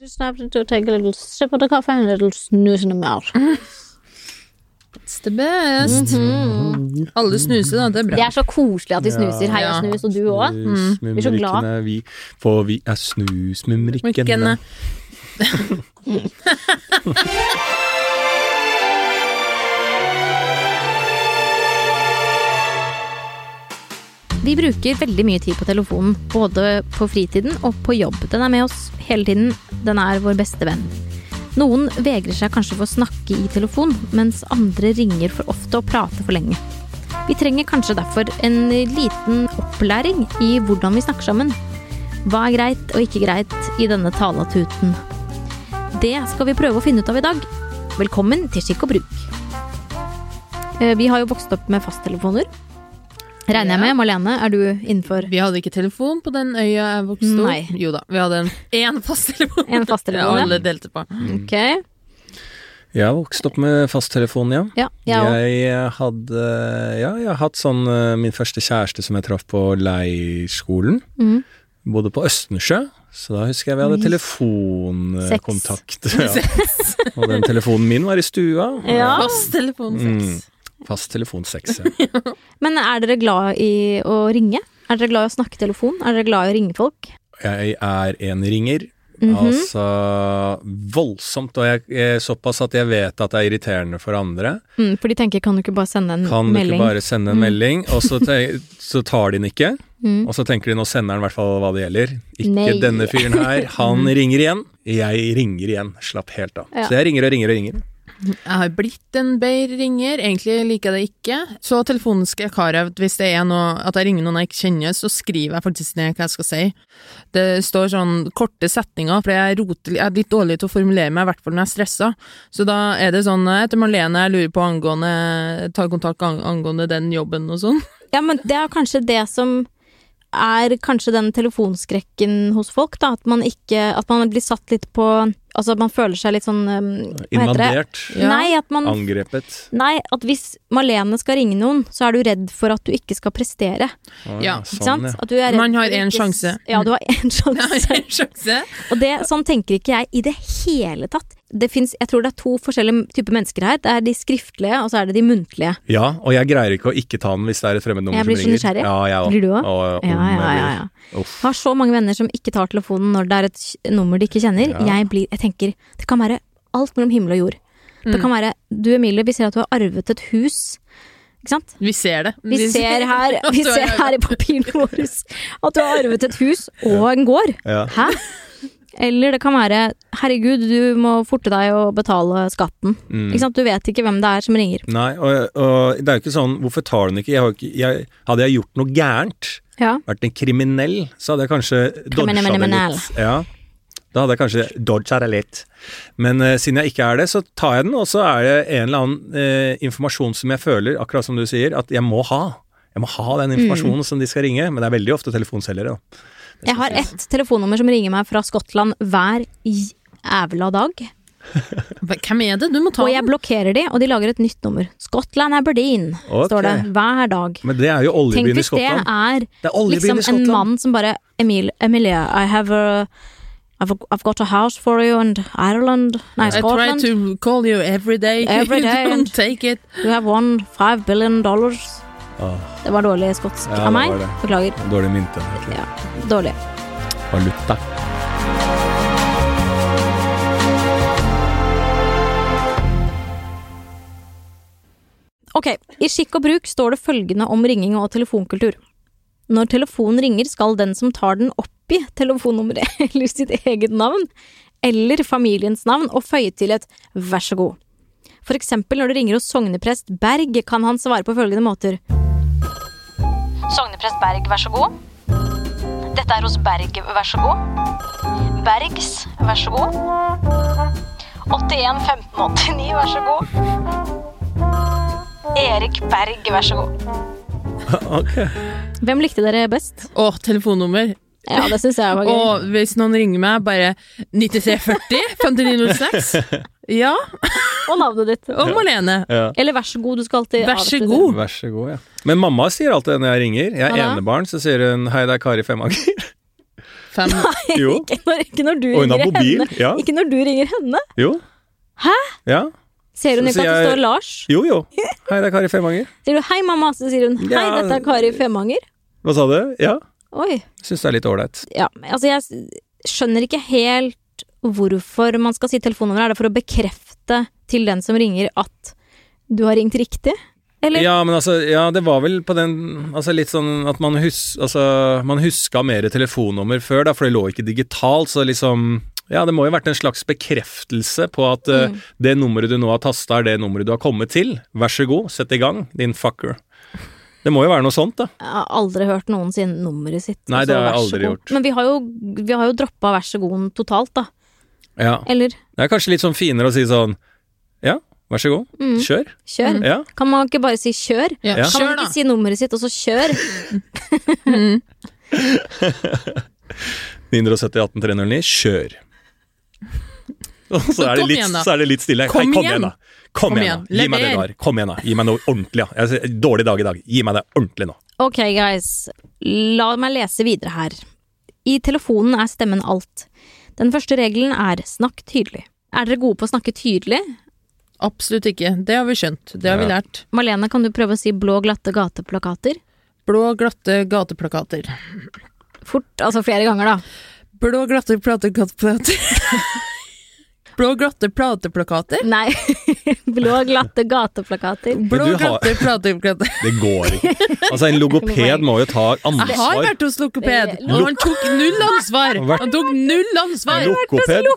Just have to take a little sip of the coffee and a little snooze in the mouth. It's the best. Alle snuser, da. Det er Det er så koselig at de snuser. Hei og Ja. snus, og du òg. Blir så glad. Vi, for vi er snusmumrikkene. Vi bruker veldig mye tid på telefonen, både på fritiden og på jobb. Den er med oss hele tiden. Den er vår beste venn. Noen vegrer seg kanskje for å snakke i telefon, mens andre ringer for ofte og prater for lenge. Vi trenger kanskje derfor en liten opplæring i hvordan vi snakker sammen. Hva er greit og ikke greit i denne talatuten? Det skal vi prøve å finne ut av i dag. Velkommen til Skikk og bruk. Eh, Vi har jo vokst opp med fasttelefoner. Regner jeg med. Marlene, er du innenfor Vi hadde ikke telefon på den øya jeg vokste opp. Jo da, vi hadde en én fasttelefon. En fasttelefon, Ja, ja. alle delte på. Ok. Jeg har vokst opp med fasttelefon, ja. Ja, jeg òg. Jeg hadde Ja, jeg har hatt sånn eh, Min første kjæreste som jeg traff på leirskolen. Mm. Bodde på Østensjø, så da husker jeg vi hadde telefonkontakt. Ja. Og den telefonen min var i stua. Ja. Fasttelefon Mm. Seks. Fast telefon 6, ja. Men er dere glad i å ringe? Er dere glad i å snakke telefon? Er dere glad i å ringe folk? Jeg er en ringer. Mhm. Altså voldsomt, og jeg, jeg, såpass at jeg vet at det er irriterende for andre. Mm, for de tenker kan du ikke bare sende en Kan du ikke bare sende en Mm. melding, og så, te- så tar de den ikke. Mm. Og så tenker de nå sender han i hvert fall hva det gjelder. Ikke Nei. denne fyren her. Han ringer igjen. Jeg ringer igjen. Slapp helt av. Ja. Så jeg ringer og ringer og ringer. Jeg har blitt en bedre ringer. Egentlig liker jeg det ikke. Så telefonen skal jeg kare av hvis det er noe at jeg ringer noen jeg ikke kjenner, så skriver jeg faktisk ned hva jeg skal si. Det står sånn korte setninger, for jeg er, roter, jeg er litt dårlig til å formulere meg, i hvert fall når jeg er stressa. Så da er det sånn etter Marlene, jeg lurer på angående Ta kontakt angående den jobben og sånn. Ja, men det er kanskje det som er kanskje den telefonskrekken hos folk, da. At man ikke At man blir satt litt på Altså man føler seg litt sånn um? Invadert. Ja. Nei, at man Angrepet. Nei, at hvis Malene skal ringe noen, så er du redd for at du ikke skal prestere. Ah, Ja, Ikke sånn, sant? ja. At du er redd Man har én en sjanse. Ja, du har én sjanse. en sjanse. Og det, sånn tenker ikke jeg i det hele tatt. Det fins jeg tror det er to forskjellige typer mennesker her. Det er de skriftlige, og så er det de muntlige. ja, og jeg greier ikke å ikke ta den hvis det er et fremmed nummer Jeg blir så nysgjerrig. Ja, jeg. Blir du òg? Og- Ja, ja, ja, ja. Har så mange venner som ikke tar telefonen når det er et nummer de ikke kjenner. Ja. Jeg, blir, jeg tenker Det kan være alt mellom himmel og jord. Det Mm. kan være Du Emilie, vi ser at du har arvet et hus. Ikke sant? Vi ser det. Vi ser her, vi ser her i papirene våre at du har arvet et hus og en gård. Ja. Hæ? Eller det kan være herregud, du må forte deg å betale skatten. Mm. Ikke sant? Du vet ikke hvem det er som ringer. Nei, og, og det er jo ikke sånn Hvorfor tar den ikke? Jeg har ikke jeg, hadde jeg gjort noe gærent, Ja. vært en kriminell, så hadde jeg kanskje dodga det litt. Ja. Da hadde jeg kanskje dodga det litt. Men uh, siden jeg ikke er det, så tar jeg den, og så er det en eller annen uh, informasjon som jeg føler, akkurat som du sier, at jeg må ha. Jeg må ha den Mm. informasjonen som de skal ringe, men det er veldig ofte telefonselgere. da. Jeg har ett telefonnummer som ringer meg fra Skottland hver jævla dag. Hvem er det? Du må ta Og jeg blokkerer de, og de lager et nytt nummer. Scotland Aberdeen, okay. står det. Hver dag. Men det er jo oljebyen i hvis det Skottland. er Det er liksom en Skottland. mann som bare Emil, Emilia, I have a I've, I've got a house for you in Ireland Nei, I try Scotland. to call you every day. Every day you don't take it. You have won five billion dollars. Åh, Det var dårlig skotsk Ja, av meg. Beklager. dårlig mynte. Ja, dårlig. Valuta. Ok, i skikk og bruk står det følgende om ringing og telefonkultur. Når telefonen ringer, skal den som tar den oppgi telefonnummeret eller sitt eget navn, eller familiens navn, og føye til et vær så god. For eksempel når det ringer hos sogneprest Berg, kan han svare på følgende måter. Sogneprest Berg, vær så god. Dette er hos Berg, vær så god. Bergs, vær så god. 81 15 89, vær så god. Erik Berg, vær så god. ok. Hvem likte dere best? Å, telefonnummer. Ja, det syns jeg var gøy. Og hvis noen ringer meg, bare 9340 5906. Ja. Og navnet ditt. Og Marlene. Ja. Eller vær så god, du skal alltid Vær så god. Vær så god, ja. Men mamma sier alltid når jeg ringer Jeg er Hva da? enebarn, så sier hun 'hei, det er Kari Femanger'. fem Jo. Ikke når, ikke når du Og hun har ringer mobil, henne. ja. Ikke når du ringer henne. Jo. Hæ? Ja. Ser hun Så- ikke så at det jeg- står Lars? Jo, jo. Hei, det er Kari Femanger. Sier du 'hei, mamma', så sier hun 'hei, Ja. dette er Kari Femanger'? Hva sa du? Ja. Oi. Syns det er litt ålreit. Ja, altså jeg s- skjønner ikke helt hvorfor man skal si telefonnummer. Er det for å bekrefte til den som ringer at du har ringt riktig? Eller? Ja, men altså, ja, det var vel på den Altså litt sånn at man, hus, altså, man huska mer telefonnummer før, da, for det lå ikke digitalt, så liksom Ja, det må jo ha vært en slags bekreftelse på at mm. uh, det nummeret du nå har tasta, er det nummeret du har kommet til. Vær så god, sett i gang, din fucker. Det må jo være noe sånt, da. Jeg har aldri hørt noen si nummeret sitt. Nei, det har jeg aldri gjort. Men vi har jo, vi har jo droppa vær så god totalt, da. Ja. Eller Det er kanskje litt sånn finere å si sånn Ja, vær så god, Mm. kjør. kjør. Ja. Kan man ikke bare si kjør? Ja, Kan Kan man ikke da! si nummeret sitt, og så kjør? 970 18 309, kjør. Og så er, det litt, igjen, så er det litt stille. Kom Hei, kom igjen. igjen, da. Kom, Kom igjen, da. igjen. Gi meg det du har. Kom igjen, da. Gi meg noe ordentlig, da. Jeg ser- Dårlig dag i dag. Gi meg det ordentlig nå. Ok, guys. La meg lese videre her. I telefonen er stemmen alt. Den første regelen er snakk tydelig. Er dere gode på å snakke tydelig? Absolutt ikke. Det har vi skjønt. Det har vi lært. Malene, kan du prøve å si blå, glatte gateplakater? Blå, glatte gateplakater. Fort, altså flere ganger, da. Blå, glatte plateplakater. Blå, glatte plateplakater. Nei, blå, glatte gateplakater. Blå, glatte plateplakater. Det går ikke. Altså, en logoped må jo ta ansvar. Jeg har vært hos lokoped, Eh, og han tok null ansvar! Han tok null ansvar! Lokoped?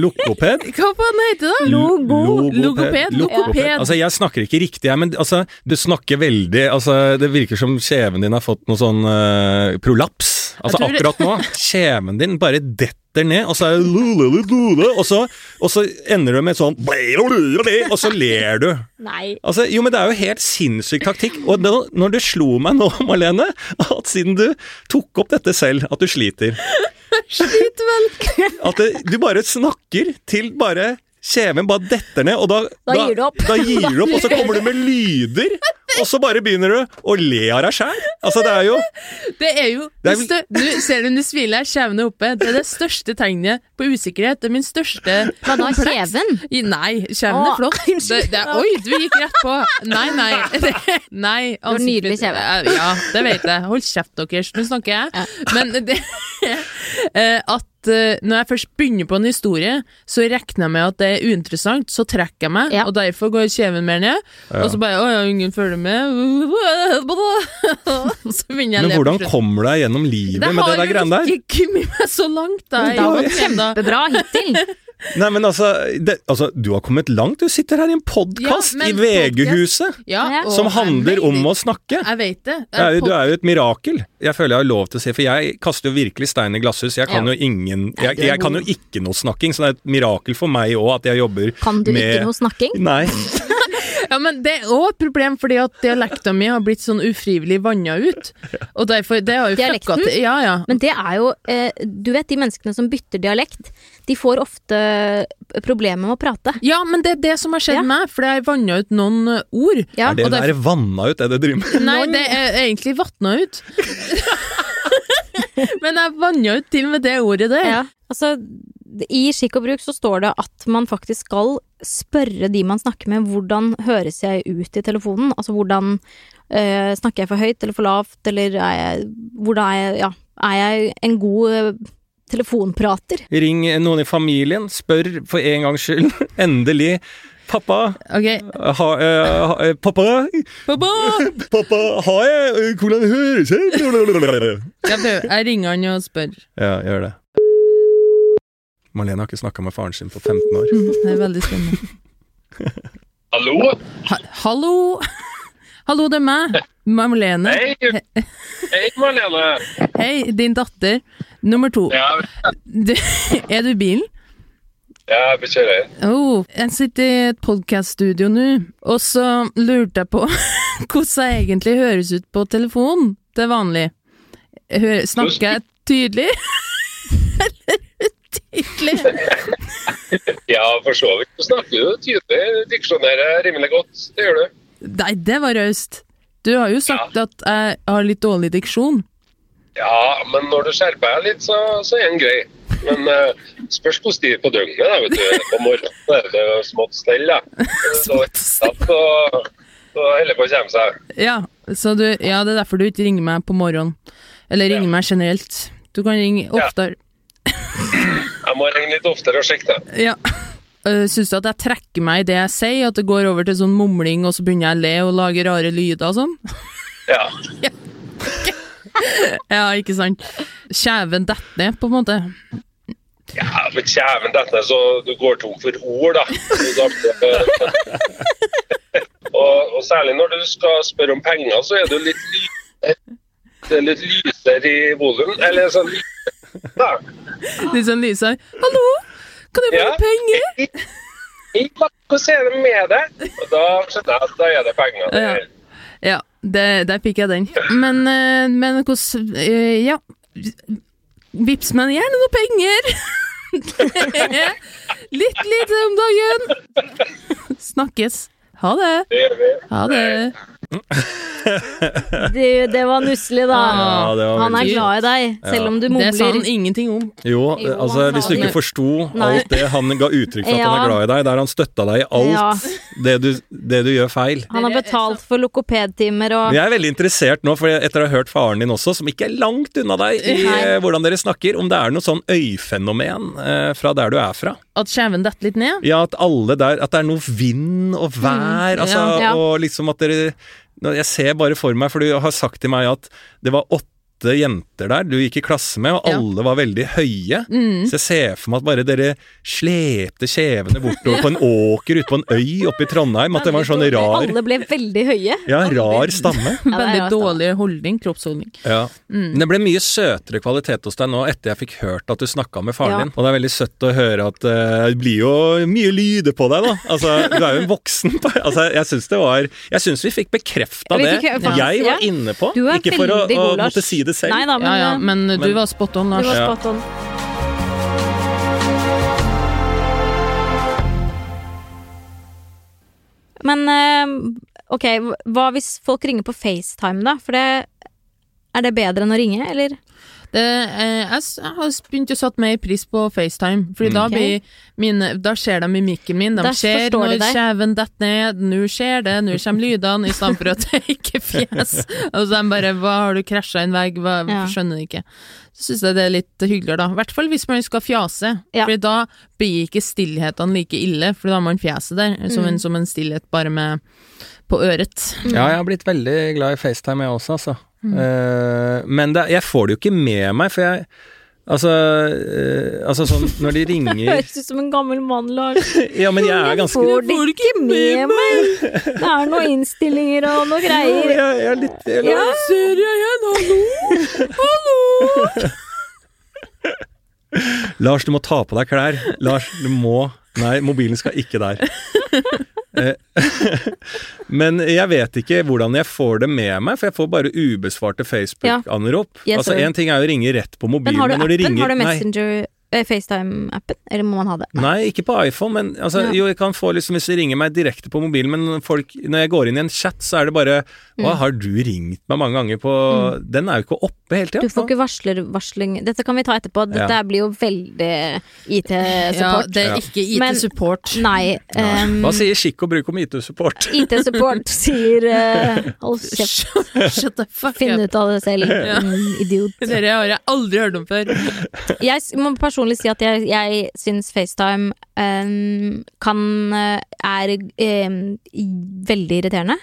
Lokoped? Hva faen heter det? Logo. Logoped, Logoped. Altså, jeg snakker ikke riktig, jeg, men altså, du snakker veldig Altså, det virker som kjeven din har fått noe sånn uh, prolaps. Altså, akkurat nå. Kjeven din bare detter ned, og så er det og så, og så ender du med et sånn Og så ler du. Nei. Altså, jo, men det er jo helt sinnssyk taktikk. Og det, når det slo meg nå, Marlene, at siden du tok opp dette selv, at du sliter Sliter vel. At det, du bare snakker til bare kjeven bare detter ned, og da Da gir du opp. Da gir du opp, og så kommer du med lyder, og så bare begynner du å le av deg sjæl. Altså, det er jo Det er jo Det er Du ser du du smiler, kjeven er oppe. Det er det største tegnet på usikkerhet. Det er min største Hva da, kjeven? I- Nei, kjeven er flott. Det, det, er- oi, du gikk rett på. Nei, nei. Det, nei har nydelig kjeve. Ja, det vet jeg. Hold kjeft deres, nå snakker jeg. Men det eh, At eh, når jeg først begynner på en historie, så regner jeg med at det er uinteressant, så trekker jeg meg, Ja. og derfor går kjeven mer ned. Og så bare Å ja, ingen følger med. Så jeg Men hvordan kommer du deg gjennom livet med det der greiene har jo ikke kommet meg så langt, da. Det har gått kjempebra hittil. Nei, men altså, det, altså Du har kommet langt. Du sitter her i en podkast Ja, i VG-huset Ja, som handler om å snakke. Jeg vet det. Det er, jo- du er jo et mirakel. Jeg føler jeg har lov til å si, for jeg kaster jo virkelig stein i glasshus. Jeg kan Ja. jo ingen Jeg, jeg kan jo ikke noe snakking, så det er et mirakel for meg òg at jeg jobber Kan du med ikke noe snakking? Nei. Ja, men det er òg et problem, fordi at dialekta mi har blitt sånn ufrivillig vanna ut. Og derfor, det har jo Dialekten? fucka Ja, ja. Men det er jo eh, Du vet de menneskene som bytter dialekt, de får ofte problemer med å prate. Ja, men det er det som har skjedd Ja. meg, for jeg har vanna ut noen eh, ord. Ja, Er det og der vanna ut, det du driver med? Nei, det er egentlig vatna ut. men jeg vanna ut til med det ordet der. Ja, altså I skikk og bruk så står det at man faktisk skal spørre de man snakker med, hvordan høres jeg ut i telefonen? Altså hvordan øh, Snakker jeg for høyt eller for lavt, eller er jeg Hvordan er jeg Ja, er jeg en god eh, telefonprater? Ring noen i familien, spør for en gangs skyld. Endelig. Pappa, okay. ha, eh, ha, pappa, Pappa! pappa, har jeg Hvordan høres jeg Jeg, prøver. jeg ringer han og spør. Ja, gjør det. Marlene har ikke snakka med faren sin på 15 år. Det er veldig spennende. Hallo? Ha Hallo! Hallo, det er meg. Marlene. Hei! Hei, Marlene. Hei, din datter. Nummer to. Ja, Du, er du i bilen? Ja, vi kjører. Oh, jeg sitter i et podcaststudio nå, og så lurte jeg på hvordan jeg egentlig høres ut på telefon til vanlig. Hø snakker jeg tydelig? Eller? Ja, for så vidt. Du snakker jo tydelig. Diksjonerer rimelig godt. Det gjør du. Nei, det var raust. Du har jo sagt at jeg har litt dårlig diksjon. Ja, men når du skjerper deg litt, så, så er den grei. Men uh, spørs hvordan tid på døgnet. Da, vet du. På morgenen er det smått stell. Da. Så, så, så, holder på å komme seg. Ja, så du, ja, det er derfor du ikke ringer meg på morgenen. Eller ringer Ja. meg generelt. Du kan ringe Ja. Jeg må ringe litt oftere og sjekke det. Ja. Uh, Syns du at jeg trekker meg i det jeg sier, at det går over til sånn mumling, og så begynner jeg å le og lage rare lyder og sånn? Ja. Ja, ikke sant? Kjeven detter ned, på en måte. ja, men kjæven dette, så du går tom for ord, da. Og, og særlig når du skal spørre om penger, så er du litt, ly det er litt lysere i volum. Eller sånn lysere, da. Litt sånn lyser. Hallo, kan jeg få Ja. penger? Hvordan er det med det? Og da skjønner jeg at da er det penger. Ja. Ja, det, der fikk jeg den. Men, eh, men hvordan eh, Ja. Vips meg gjerne noe penger! Litt lite om dagen. Snakkes. Ha det. Ha det. Du, det var nusselig, da. Ja, det var Han er glad i deg, selv om du Det sa han ingenting om. Jo, Jo, altså han hvis du ikke det. forsto Nei. alt det han ga uttrykk for at han er glad i deg, der han støtta deg i alt Ja. det, du, det du gjør feil. Han har betalt for lokopedtimer og jeg er veldig interessert nå, for etter å ha hørt faren din også, som ikke er langt unna deg i Nei. eh, hvordan dere snakker, om det er noe sånn øyfenomen eh, fra der du er fra. At kjeven detter litt ned? Ja, at alle der At det er noe vind og vær, altså, ja, ja. og liksom at dere Jeg ser bare for meg, for du har sagt til meg at det var åtte jenter der du gikk i klasse med, og Ja. alle var veldig høye. Mm. Så jeg ser for meg at bare dere slepte kjevene bortover på en åker ute på en øy oppe i Trondheim. At det var en sånn rar Alle ble veldig høye. Ja, rar stamme. Ja, Veldig dårlig holdning, kroppsholdning. Ja. Mm. Men det ble mye søtere kvalitet hos deg nå etter jeg fikk hørt at du snakka med faren Ja. din. Og det er veldig søtt å høre at uh, det blir jo mye lyder på deg, da. Altså, du er jo en voksen Altså, jeg syns det var Jeg syns vi fikk bekrefta det jeg var ja. inne på. Du er Ikke for å, å måtte si det selv. Nei da, men, Ja, ja, eh, men du men- var spot on, du var spot on. Men eh, ok, hva hvis folk ringer på FaceTime, da? For det Er det bedre enn å ringe, eller? Det, eh, jeg, har begynt å sette mer pris på FaceTime, Fordi da, blir mine, da ser de mimikken min. De Da ser de når kjeven detter ned, nå skjer det, nå kommer lydene, i stedet for at det ikke fjes. Og så de bare Hva, har du krasja en vegg? Hva, Ja. Skjønner det ikke. Så syns jeg det er litt hyggeligere, da. I hvert fall hvis man skal fjase. Ja. For da blir ikke stillhetene like ille, for da har man fjeset der, som, Mm. en, som en stillhet bare med på øret. Ja, jeg har blitt veldig glad i FaceTime, jeg også, altså. Mm. Eh, men det, jeg får det jo ikke med meg, for jeg Altså, eh, altså sånn når de ringer Høres ut som en gammel mann, Lars. Ja, men jeg er ganske Får det ikke med meg! Det er noen innstillinger og noe greier. greier. jeg, jeg er litt jeg, Ja. Ser jeg igjen, hallo! Hallo! Lars, du må ta på deg klær. Lars, du må Nei, mobilen skal ikke der. Eh, Men jeg vet ikke hvordan jeg får det med meg, for jeg får bare ubesvarte Facebook-anrop. Yes, altså. Én ting er å ringe rett på mobilen, Men har du men når de appen? ringer Har du Messenger eh, FaceTime-appen? Eller må man ha det? nei, ikke på iPhone, men altså, Ja. jo, jeg kan få liksom hvis de ringer meg direkte på mobilen, men folk, når jeg går inn i en chat, så er det bare Mm. Å, har du ringt meg mange ganger på Den er jo ikke oppe hele tida. Du får ikke varslervarsling Dette kan vi ta etterpå. Dette Ja. blir jo veldig IT-support. Ja, det er ikke IT-support. Nei. Um, Hva sier og bruk om IT-support? IT-support sier uh, Hold kjeft, Shut the fuck finn ut av det selv, ja. idiot. Dere har jeg aldri hørt om før. Jeg må må personlig si at jeg, jeg syns FaceTime um, kan uh, er um, veldig irriterende.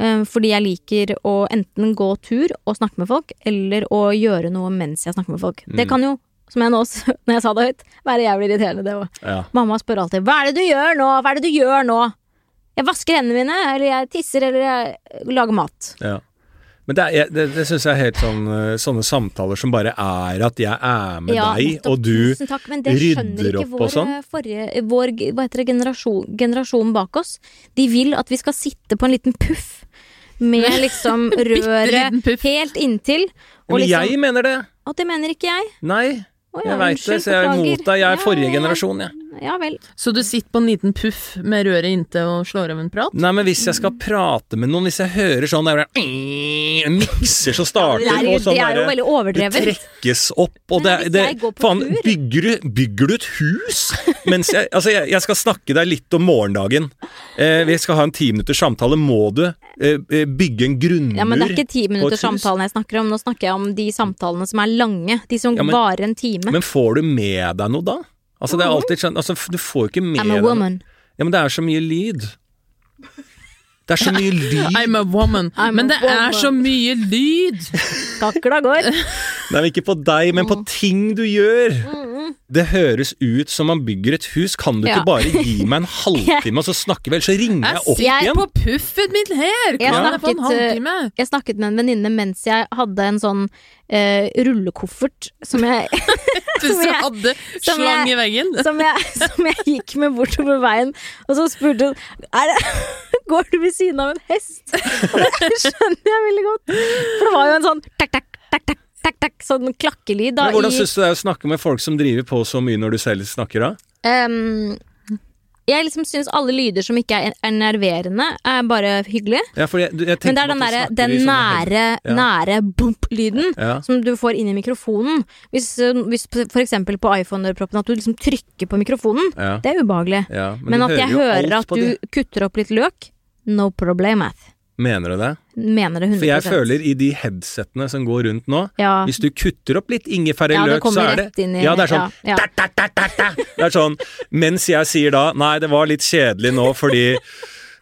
Um, fordi jeg liker å enten gå tur og snakke med folk, eller å gjøre noe mens jeg snakker med folk. Det kan jo, som jeg nå, når jeg sa det høyt, være jævlig irriterende, det òg. Ja. Mamma spør alltid 'hva er det du gjør nå', hva er det du gjør nå? Jeg vasker hendene mine, eller jeg tisser, eller jeg lager mat. Ja. Men det, er, det, det syns jeg er helt sånn eh, sånne samtaler som bare er at jeg er med Ja, deg, nettopp. og du Tusen takk, men det rydder opp vår, og sånn. eh, forrige, vår hva heter det, generasjon, generasjon bak oss. De vil at vi skal sitte på en liten puff med liksom røret puff. helt inntil. Og Men liksom, jeg mener det! At det mener ikke jeg. Nei, oh, ja, jeg veit det, så jeg er imot deg. Jeg er Ja, forrige ja, ja. generasjon, jeg. Ja vel. Så du sitter på en liten puff med røret inntil og slår av en prat? Nei, men hvis jeg skal prate med noen, hvis jeg hører sånn der, mikser som starter, Det er, jo- og sånn det er jo veldig overdrevet. det trekkes opp, og det, det Faen, bygger du, bygger du et hus? Mens jeg Altså, jeg, jeg skal snakke deg litt om morgendagen. Eh, vi skal ha en ti minutters samtale. Må du eh, eh, bygge en grunnmur Ja, men det er ikke ti på et minutters hus? samtalen jeg snakker om. Nå snakker jeg om de samtalene som er lange. De som Ja, men- varer en time. Men får du med deg noe da? Altså, det er alltid sånn altså, Du får jo ikke med I'm a woman. Ja, men det er så mye lyd. Det er så mye lyd. I'm a woman. I'm Men a det er så mye lyd! Kakla går. Nei, men ikke på deg, men på ting du gjør. Det høres ut som man bygger et hus. Kan du Ja. ikke bare gi meg en halvtime, og så snakker vi, ellers så ringer Jeg opp igjen? Jeg er på puffen min her! Jeg Kan jeg få en snakket, eh, halvtime? Jeg snakket med en venninne mens jeg hadde en sånn uh, rullekoffert som jeg, Du som jeg- hadde slang jeg- i veggen. som jeg, som jeg gikk med bortover veien, og så spurte hun er det, Går du ved siden av en hest? Og det skjønner jeg veldig godt. For det var jo en sånn takk, takk, takk, takk, takk, takk sånn klakkelyd da Men hvordan syns du det er å snakke med folk som driver på så mye når du selv snakker, da? Um, Jeg liksom syns alle lyder som ikke er enerverende, nerverende, er bare hyggelig. Ja, jeg, jeg Men det er den, snakker den nære, Ja. nære bump-lyden Ja. som du får inn i mikrofonen. Hvis, hvis eksempel på iPhone-øreproppen at du liksom trykker på mikrofonen, det er ubehagelig. Men, du at jeg hører at du det. kutter opp litt løk, no problem Mener du det? Mener det 100 For jeg føler i de headsettene som går rundt nå ja. Hvis du kutter opp litt ingefær i Ja, løk, så er det i- Ja, det er sånn ja, da, da, da. Det er sånn Mens jeg sier da Nei, det var litt kjedelig nå fordi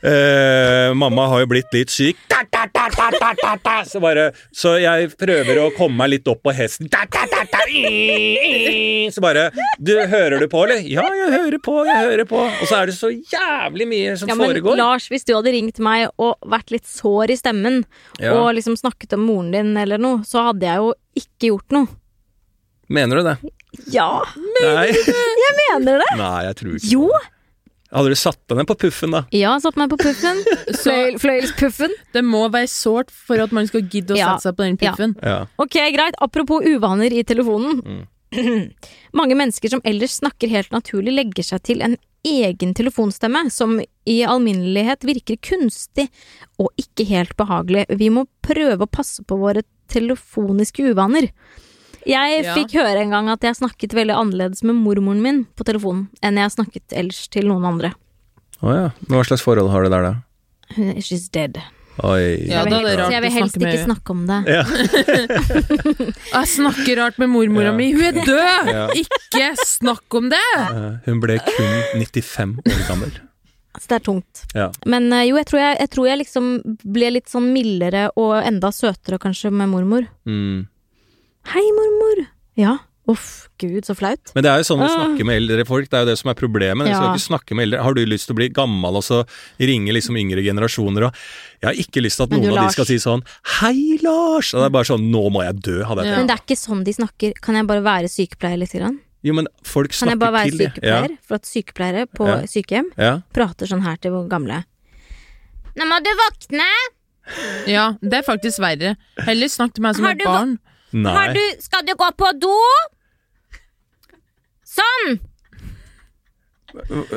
eh, mamma har jo blitt litt syk. Da, da, da. Så, bare, så jeg prøver å komme meg litt opp på hesten. Så bare du, Hører du på, eller? Ja, jeg hører på, jeg hører på. Og så er det så jævlig mye som Ja, men foregår. Lars, hvis du hadde ringt meg og vært litt sår i stemmen, Ja. og liksom snakket om moren din eller noe, så hadde jeg jo ikke gjort noe. Mener du det? Ja, Mener Nei. jeg mener det! Nei, jeg tror ikke Jo! Hadde du satt deg ned på puffen, da? Ja, satt meg på puffen. Fløy, fløyelspuffen. Det må være sårt for at man skal gidde å Ja. sette seg på den puffen. Ja. Ok, greit. Apropos uvaner i telefonen. Mange mennesker som ellers snakker helt naturlig, legger seg til en egen telefonstemme som i alminnelighet virker kunstig og ikke helt behagelig. Vi må prøve å passe på våre telefoniske uvaner. Jeg Ja. fikk høre en gang at jeg snakket veldig annerledes med mormoren min på telefonen enn jeg snakket ellers til noen andre. Å ja. Men hva slags forhold har du der, da? She's dead. Oi. Ja, jeg da vil, er det rart så jeg vil helst snakke ikke snakke om det. Ja. Jeg snakker rart med mormora Ja. mi, hun er død! Ja. Ikke snakk om det! Hun ble kun 95 år gammel. Så det er tungt. Ja. Men eh, jo, jeg tror jeg, jeg tror jeg liksom ble litt sånn mildere og enda søtere kanskje med mormor. Mm. Hei, mormor! Ja. Uff, gud, så flaut. Men det er jo sånn å Ah. snakke med eldre folk, det er jo det som er problemet. Ja. skal ikke snakke med eldre. Har du lyst til å bli gammel og så ringe liksom yngre generasjoner og Jeg har ikke lyst til at du, noen Lars... av de skal si sånn Hei, Lars! Og det er bare sånn Nå må jeg dø, hadde jeg Ja. Men det er ikke sånn de snakker. Kan jeg bare være sykepleier litt? Grann? Jo, men folk snakker til Kan jeg bare være sykepleier? Ja. For at sykepleiere på Ja. sykehjem prater sånn her til våre gamle. Nå må du våkne! Ja, det er faktisk verre. Heller snakk til meg som et barn. Nei. Skal du gå på do? Sånn!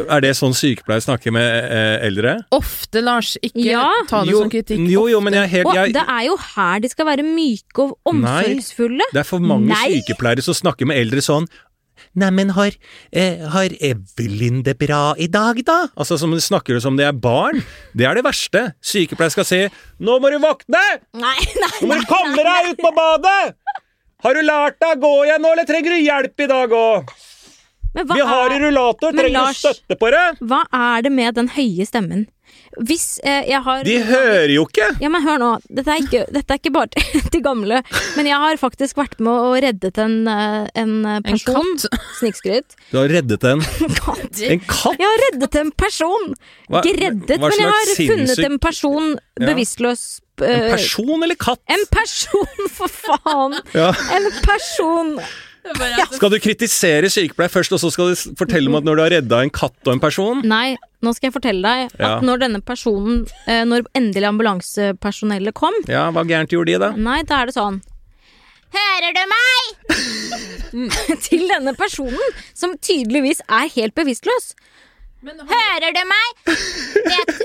Er det sånn sykepleier snakker med eh, eldre? Ofte, Lars. Ikke Ja. ta det Jo, som kritikk. jo, jo, men jeg er helt Og det er jo her de skal være myke og omsorgsfulle. Det er for mange Nei. sykepleiere som snakker med eldre sånn Neimen, har, eh, har Evelyn det bra i dag, da? Altså som de snakker som det er barn. Det er det verste. Sykepleier skal si 'Nå må du våkne! Nei, nei, Nå må du komme deg ut på badet! Har du lært deg å gå igjen nå, eller trenger du hjelp i dag òg? Men Vi har er- rullator, trenger Lars- du støtte på det? Hva er det med den høye stemmen? Hvis eh, jeg har De hører jo ikke! Ja, men hør nå. Dette er ikke, dette er ikke bare til, til gamle. Men jeg har faktisk vært med og reddet en, eh, en person. En katt. Snikskryt. Du har reddet en, Katt. en katt! Jeg har reddet en person! Hva- Ikke reddet, hva men jeg har funnet en person Ja. bevisstløs En eh, person eller katt? En person, for faen! Ja. En person! Skal du kritisere sykepleier først, og så skal du fortelle om at når du har redda en katt og en person? Nei, nå skal jeg fortelle deg Ja. at når denne personen eh, Når endelig ambulansepersonellet kom Ja, hva gærent gjorde de, da? Nei, da er det sånn Hører du meg? Til denne personen, som tydeligvis er helt bevisstløs. Hører du meg? Vet,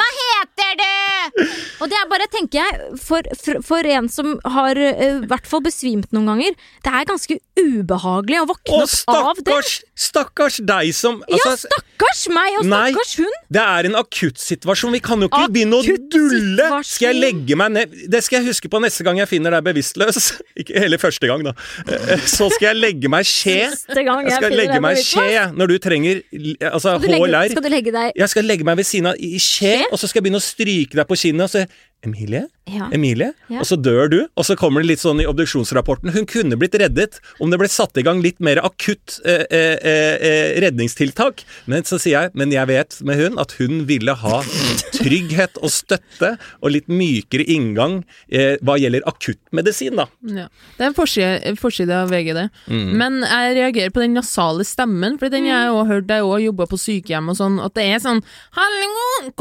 hva heter du? Og det er bare, tenker jeg, for, for, for en som har eh, i hvert fall besvimt noen ganger, det er ganske ubehagelig å våkne opp av det. stakkars, deg som Ja, altså, stakkars meg og Nei. stakkars hun. Det er en akuttsituasjon. Vi kan jo ikke begynne å dulle! Skal jeg legge meg ned Det skal jeg huske på neste gang jeg finner deg bevisstløs. Ikke hele første gang, da. Eh, Så skal jeg legge meg skje. Siste gang jeg Jeg skal legge meg skje når du trenger altså, hår legge, skal du legge deg Jeg skal legge meg ved siden av i skje, og så skal jeg begynne å stryke deg på kinnet og si Emilie? Ja. Emilie? Ja. Og så dør du, og så kommer det litt sånn i obduksjonsrapporten. Hun kunne blitt reddet om det ble satt i gang litt mer akutt eh, eh, eh, redningstiltak. Men så sier jeg, men jeg vet med hun at hun ville ha trygghet og støtte og litt mykere inngang eh, hva gjelder akuttmedisin, da. Ja. Det er en forside, forside av VG, det. Men jeg reagerer på den nasale stemmen, for den har jeg òg hørt da jeg også jobba på sykehjem og sånn, at det er sånn Hallo!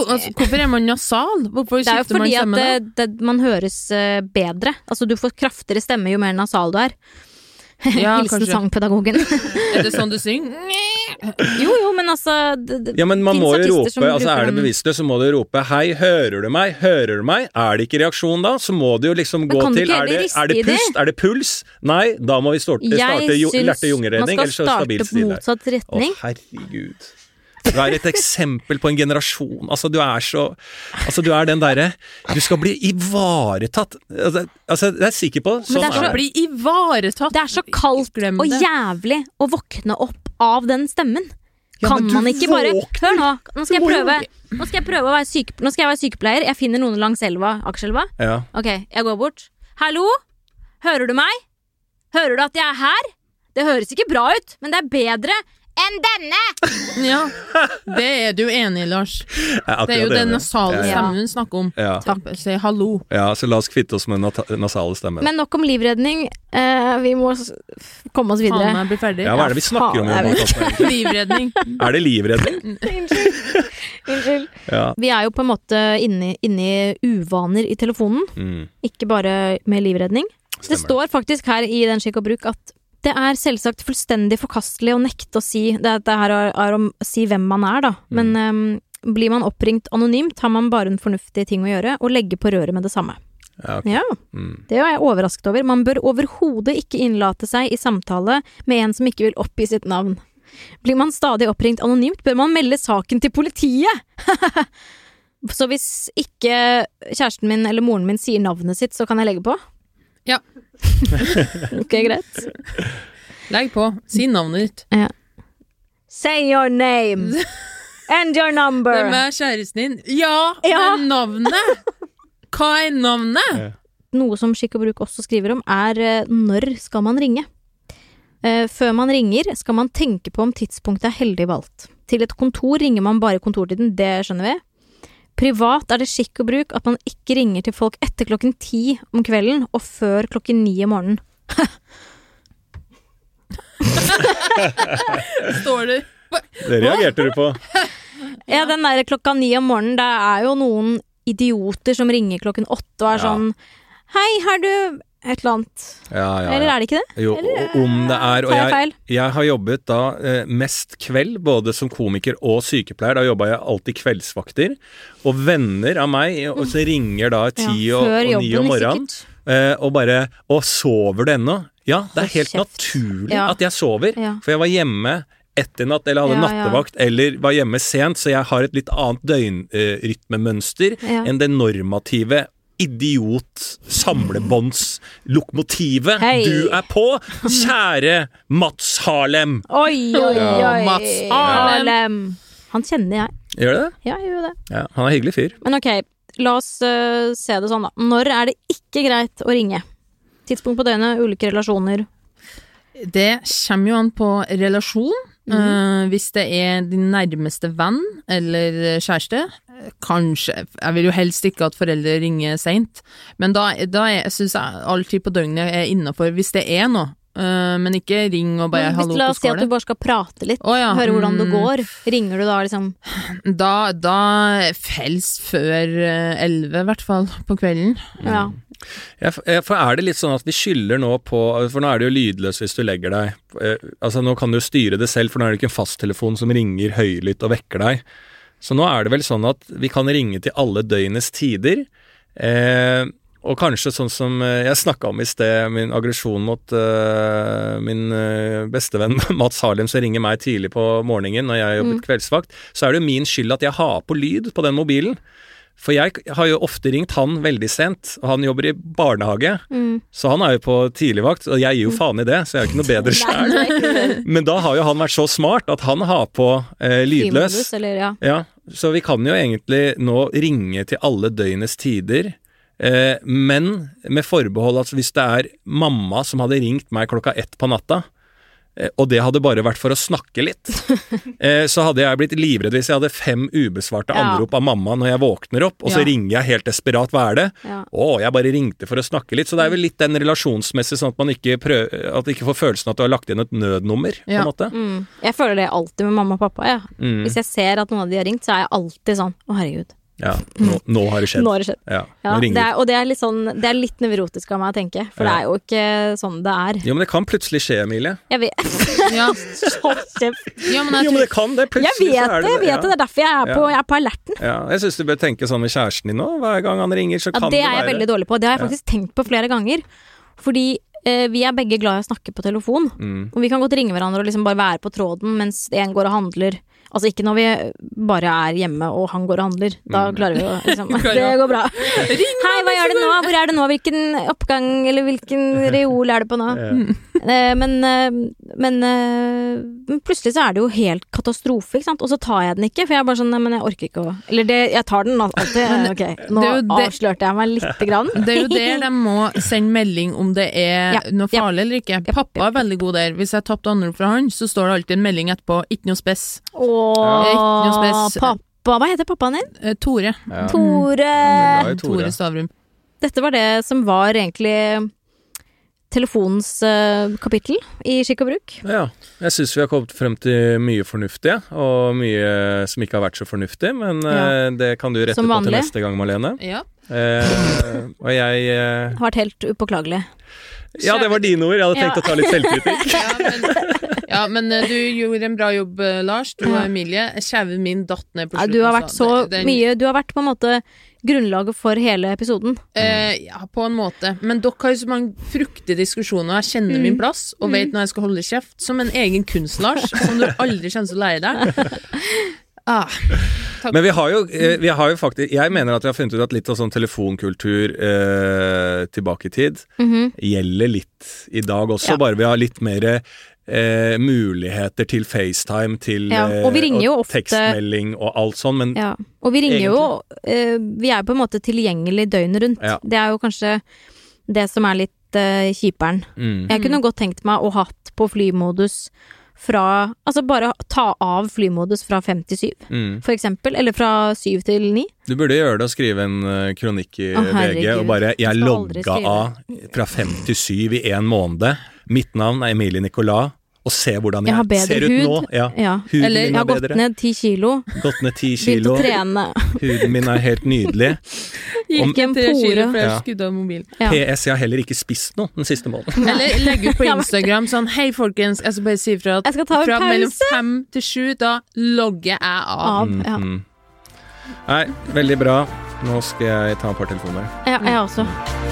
Altså, Hvorfor er man nasal? Hvorfor er skifter man fordi at stemme det, det, man høres eh, bedre. Altså du får kraftigere stemme jo mer nasal du er. Ja, Hilsen kanskje. sangpedagogen. Er det sånn du synger? jo jo, men altså det, det, Ja, men man må jo rope, altså er det bevisstløst, så må du rope 'hei, hører du meg', hører du meg? Er det ikke reaksjon da, så må du jo liksom gå til er det, er det det? pust, er det puls? Nei, da må vi starte, starte starte jo- syns hjerte-lungeredning, man Jeg syns man skal starte på motsatt retning. Å, herregud. Du er et eksempel på en generasjon. Altså, du er så Altså, du er den derre Du skal bli ivaretatt. Altså, altså jeg er sikker på Sånn det er er så- er Bli ivaretatt! Det er så kaldt og jævlig å våkne opp av den stemmen. Ja, Kan man ikke bare. Hør nå, nå skal prøve Nå skal jeg prøve å være, syke, nå skal jeg være sykepleier. Jeg finner noen langs elva. Akerselva. Ja. Ok, jeg går bort. Hallo? Hører du meg? Hører du at jeg er her? Det høres ikke bra ut, men det er bedre enn denne! Ja, det er du enig i, Lars. Det er jo den nasale stemmen hun snakker om. Ja. Si hallo. ja, så la oss kvitte oss med den nasale stemmen. Men nok om livredning. Eh, vi må komme oss Faen videre. meg bli ferdig. Ja, hva er det vi snakker om? i faen, denne jeg vet. podcasten, egentlig? Livredning. Er det livredning? Unnskyld. Unnskyld. Ja. Vi er jo på en måte inne, inne i uvaner i telefonen, Mm, ikke bare med livredning. Det står faktisk her i den skikk og bruk at det er selvsagt fullstendig forkastelig å nekte å si Det, det her er, er å si hvem man er, da. Men ehm, blir man oppringt anonymt, har man bare en fornuftig ting å gjøre, og legge på røret med det samme. Ja, ok. Ja, Mm. det er jeg overrasket over. Man bør overhodet ikke innlate seg i samtale med en som ikke vil oppgi sitt navn. Blir man stadig oppringt anonymt, bør man melde saken til politiet! Så hvis ikke kjæresten min eller moren min sier navnet sitt, så kan jeg legge på? Ja. ok, greit. Legg på. Si navnet ditt. Say your name and your number. Hvem er kjæresten din? Ja, Ja. men navnet! Hva er navnet? Noe som Skikk og Bruk også skriver om, er eh, når skal man ringe? Eh, Før man ringer, skal man tenke på om tidspunktet er heldig valgt. Til et kontor ringer man bare i kontortiden, det skjønner vi. Privat er det skikk og bruk at man ikke ringer til folk etter klokken ti om kvelden og før klokken ni om morgenen. Står du Det reagerte du på. Ja, den der klokka ni om morgenen, det er jo noen idioter som ringer klokken åtte og er Ja. sånn Hei, har du et eller annet? Ja, ja, Eller er det ikke det? Jo, eller, om det er Og jeg jeg, har jobbet da eh, mest kveld, både som komiker og sykepleier. Da jobba jeg alltid kveldsvakter. Og venner av meg og så ringer da ti og, og ni om morgenen eh, og bare Å, sover du ennå? Ja, det er helt naturlig Ja. at jeg sover. Ja. For jeg var hjemme etter natt, eller hadde Ja, ja. nattevakt, eller var hjemme sent, så jeg har et litt annet døgnrytmemønster Ja. enn det normative idiot samlebåndslokomotivet hey. du er på, kjære Mats Harlem. Oi, oi, Ja, oi. Mats Harlem. Han kjenner jeg. Gjør du det? Ja, jeg gjør det. Ja, han er en hyggelig fyr. Men ok, la oss uh, se det sånn, da. Når er det ikke greit å ringe? Tidspunkt på døgnet, ulike relasjoner. Det kommer jo an på relasjon. Eh, hvis det er din nærmeste venn eller kjæreste, kanskje Jeg vil jo helst ikke at foreldre ringer seint, men da, da syns jeg all tid på døgnet er innafor hvis det er noe. Eh, men ikke ring og bare 'hallo, hvis, la oss si at du bare skal prate litt, oh, ja, høre hvordan det mm. går. Ringer du da liksom Da, da helst før eh, elleve, i hvert fall, på kvelden. Ja. Ja, for er det litt sånn at vi skylder nå på For nå er det jo lydløs hvis du legger deg. Eh, Altså Nå kan du jo styre det selv, for nå er det ikke en fasttelefon som ringer høylytt og vekker deg. Så nå er det vel sånn at vi kan ringe til alle døgnets tider. Eh, og kanskje sånn som eh, jeg snakka om i sted, min aggresjon mot eh, min eh, bestevenn Mats Harlem som ringer meg tidlig på morgenen når jeg jobber kveldsvakt, så er det jo min skyld at jeg har på lyd på den mobilen. For jeg har jo ofte ringt han veldig sent, og han jobber i barnehage. Mm. Så han er jo på tidligvakt, og jeg gir jo faen i det, så jeg er jo ikke noe bedre sjæl. Men da har jo han vært så smart at han har på eh, lydløs. Frimodus, eller ja. Ja, så vi kan jo egentlig nå ringe til alle døgnets tider. Eh, men med forbehold at hvis det er mamma som hadde ringt meg klokka ett på natta, og det hadde bare vært for å snakke litt, eh, så hadde jeg blitt livredd hvis jeg hadde fem ubesvarte Ja. anrop av mamma når jeg våkner opp, og så Ja. ringer jeg helt desperat. Hva er det? Ja. Å, jeg bare ringte for å snakke litt. Så det er vel litt den relasjonsmessig, sånn at man ikke, prøver, at ikke får følelsen at du har lagt inn et nødnummer, på en måte. Mm. Jeg føler det alltid med mamma og pappa. Ja. Mm. Hvis jeg ser at noen av de har ringt, så er jeg alltid sånn Å, herregud. Ja, nå, nå har det skjedd. Nå har det skjedd. Ja, Ja, nå det er, og det er litt sånn Det er litt nevrotisk av meg å tenke, for det er jo ikke sånn det er. Jo, men det kan plutselig skje, Emilie. Jeg vet Ja, jo, men jeg Jo, men det kan det. Jeg Plutselig vet så er det, jeg vet det. Det er derfor jeg er på, jeg er på alerten. Ja, jeg syns du bør tenke sånn med kjæresten din nå. Hver gang han ringer, så Ja, kan det det er jeg være veldig dårlig på. Det har jeg Ja. faktisk tenkt på flere ganger. Fordi eh, vi er begge glad i å snakke på telefon. Mm. Og vi kan godt ringe hverandre og liksom bare være på tråden mens en går og handler. Altså ikke når vi bare er hjemme og han går og handler. Da Mm. klarer vi å liksom Det går bra. Hei, hva gjør du nå? Hvor er det nå? Hvilken oppgang eller hvilken reol er det på nå? Ja. Eh, men, eh, men, eh, men plutselig så er det jo helt katastrofe, ikke sant. Og så tar jeg den ikke, for jeg er bare sånn Nei, men jeg orker ikke å Eller det, jeg tar den alltid. Ok, nå det det- avslørte jeg meg lite grann. Det er jo der de må sende melding om det er Ja, noe ja. farlig eller ikke. Ja, Pappa ja. er veldig god der. Hvis jeg har tapt anrop fra han, så står det alltid en melding etterpå 'ikke noe spess'. Åh, Ikke noe spes. pappa Hva heter pappaen din? Tore. Ja. I Tore. Tore Stavrum. Dette var det som var egentlig telefonens eh, kapittel i skikk og bruk. Ja. Jeg syns vi har kommet frem til mye fornuftig, og mye som ikke har vært så fornuftig, men eh, det kan du rette på til neste gang, Malene. Ja. Eh, og jeg eh, Har vært helt upåklagelig. Ja, det var dine ord. Jeg hadde tenkt Ja. å ta litt selvkritikk. Ja, men, ja, men eh, du gjorde en bra jobb, Lars. Du og Ja. Emilie. Kjeven min datt ned på Ja, slutten. du har vært så det- den- mye Du har vært på en måte grunnlaget for hele episoden. Uh, ja, på en måte. Men dere har jo så mange fruktige diskusjoner, og jeg kjenner Mm. min plass og vet når jeg skal holde kjeft, som en egen kunst, Lars, som du aldri kommer til å lære deg. Ah, Men vi har, jo, eh, vi har jo faktisk Jeg mener at vi har funnet ut at litt av sånn telefonkultur eh, tilbake i tid Mhm. gjelder litt i dag også, Ja. bare vi har litt mer eh, muligheter til FaceTime, til Ja, og vi ringer jo og ofte- tekstmelding og alt sånn, men Ja. Og vi ringer jo eh, Vi er på en måte tilgjengelig døgnet rundt. Ja. Det er jo kanskje det som er litt eh, kjiperen. mm. Jeg kunne godt tenkt meg å hatt på flymodus fra Altså bare ta av flymodus fra fem til syv, Mm. for eksempel. Eller fra syv til ni. Du burde gjøre det og skrive en uh, kronikk i oh, VG og bare Jeg logga av fra fem til syv i én måned'. Mitt navn er Emilie Nicolas, og se hvordan Jeg har jeg, bedre ser ut hud. nå. Ja. Ja. Huden Eller- min Jeg har er gått bedre. ned ti kilo. Gått ned ti Begynt å trene. Huden min er helt nydelig. Gikk en kilo pore. Ja. av mobilen. Ja. PS, jeg har heller ikke spist noe den siste måneden. Eller legg ut på Instagram sånn Hei, folkens, jeg skal bare si ifra at Jeg skal ta en fra mellom fem til sju, da logger jeg av. Av. Ja. Mhm. Nei, veldig bra. Nå skal jeg ta et par telefoner. Ja, jeg også.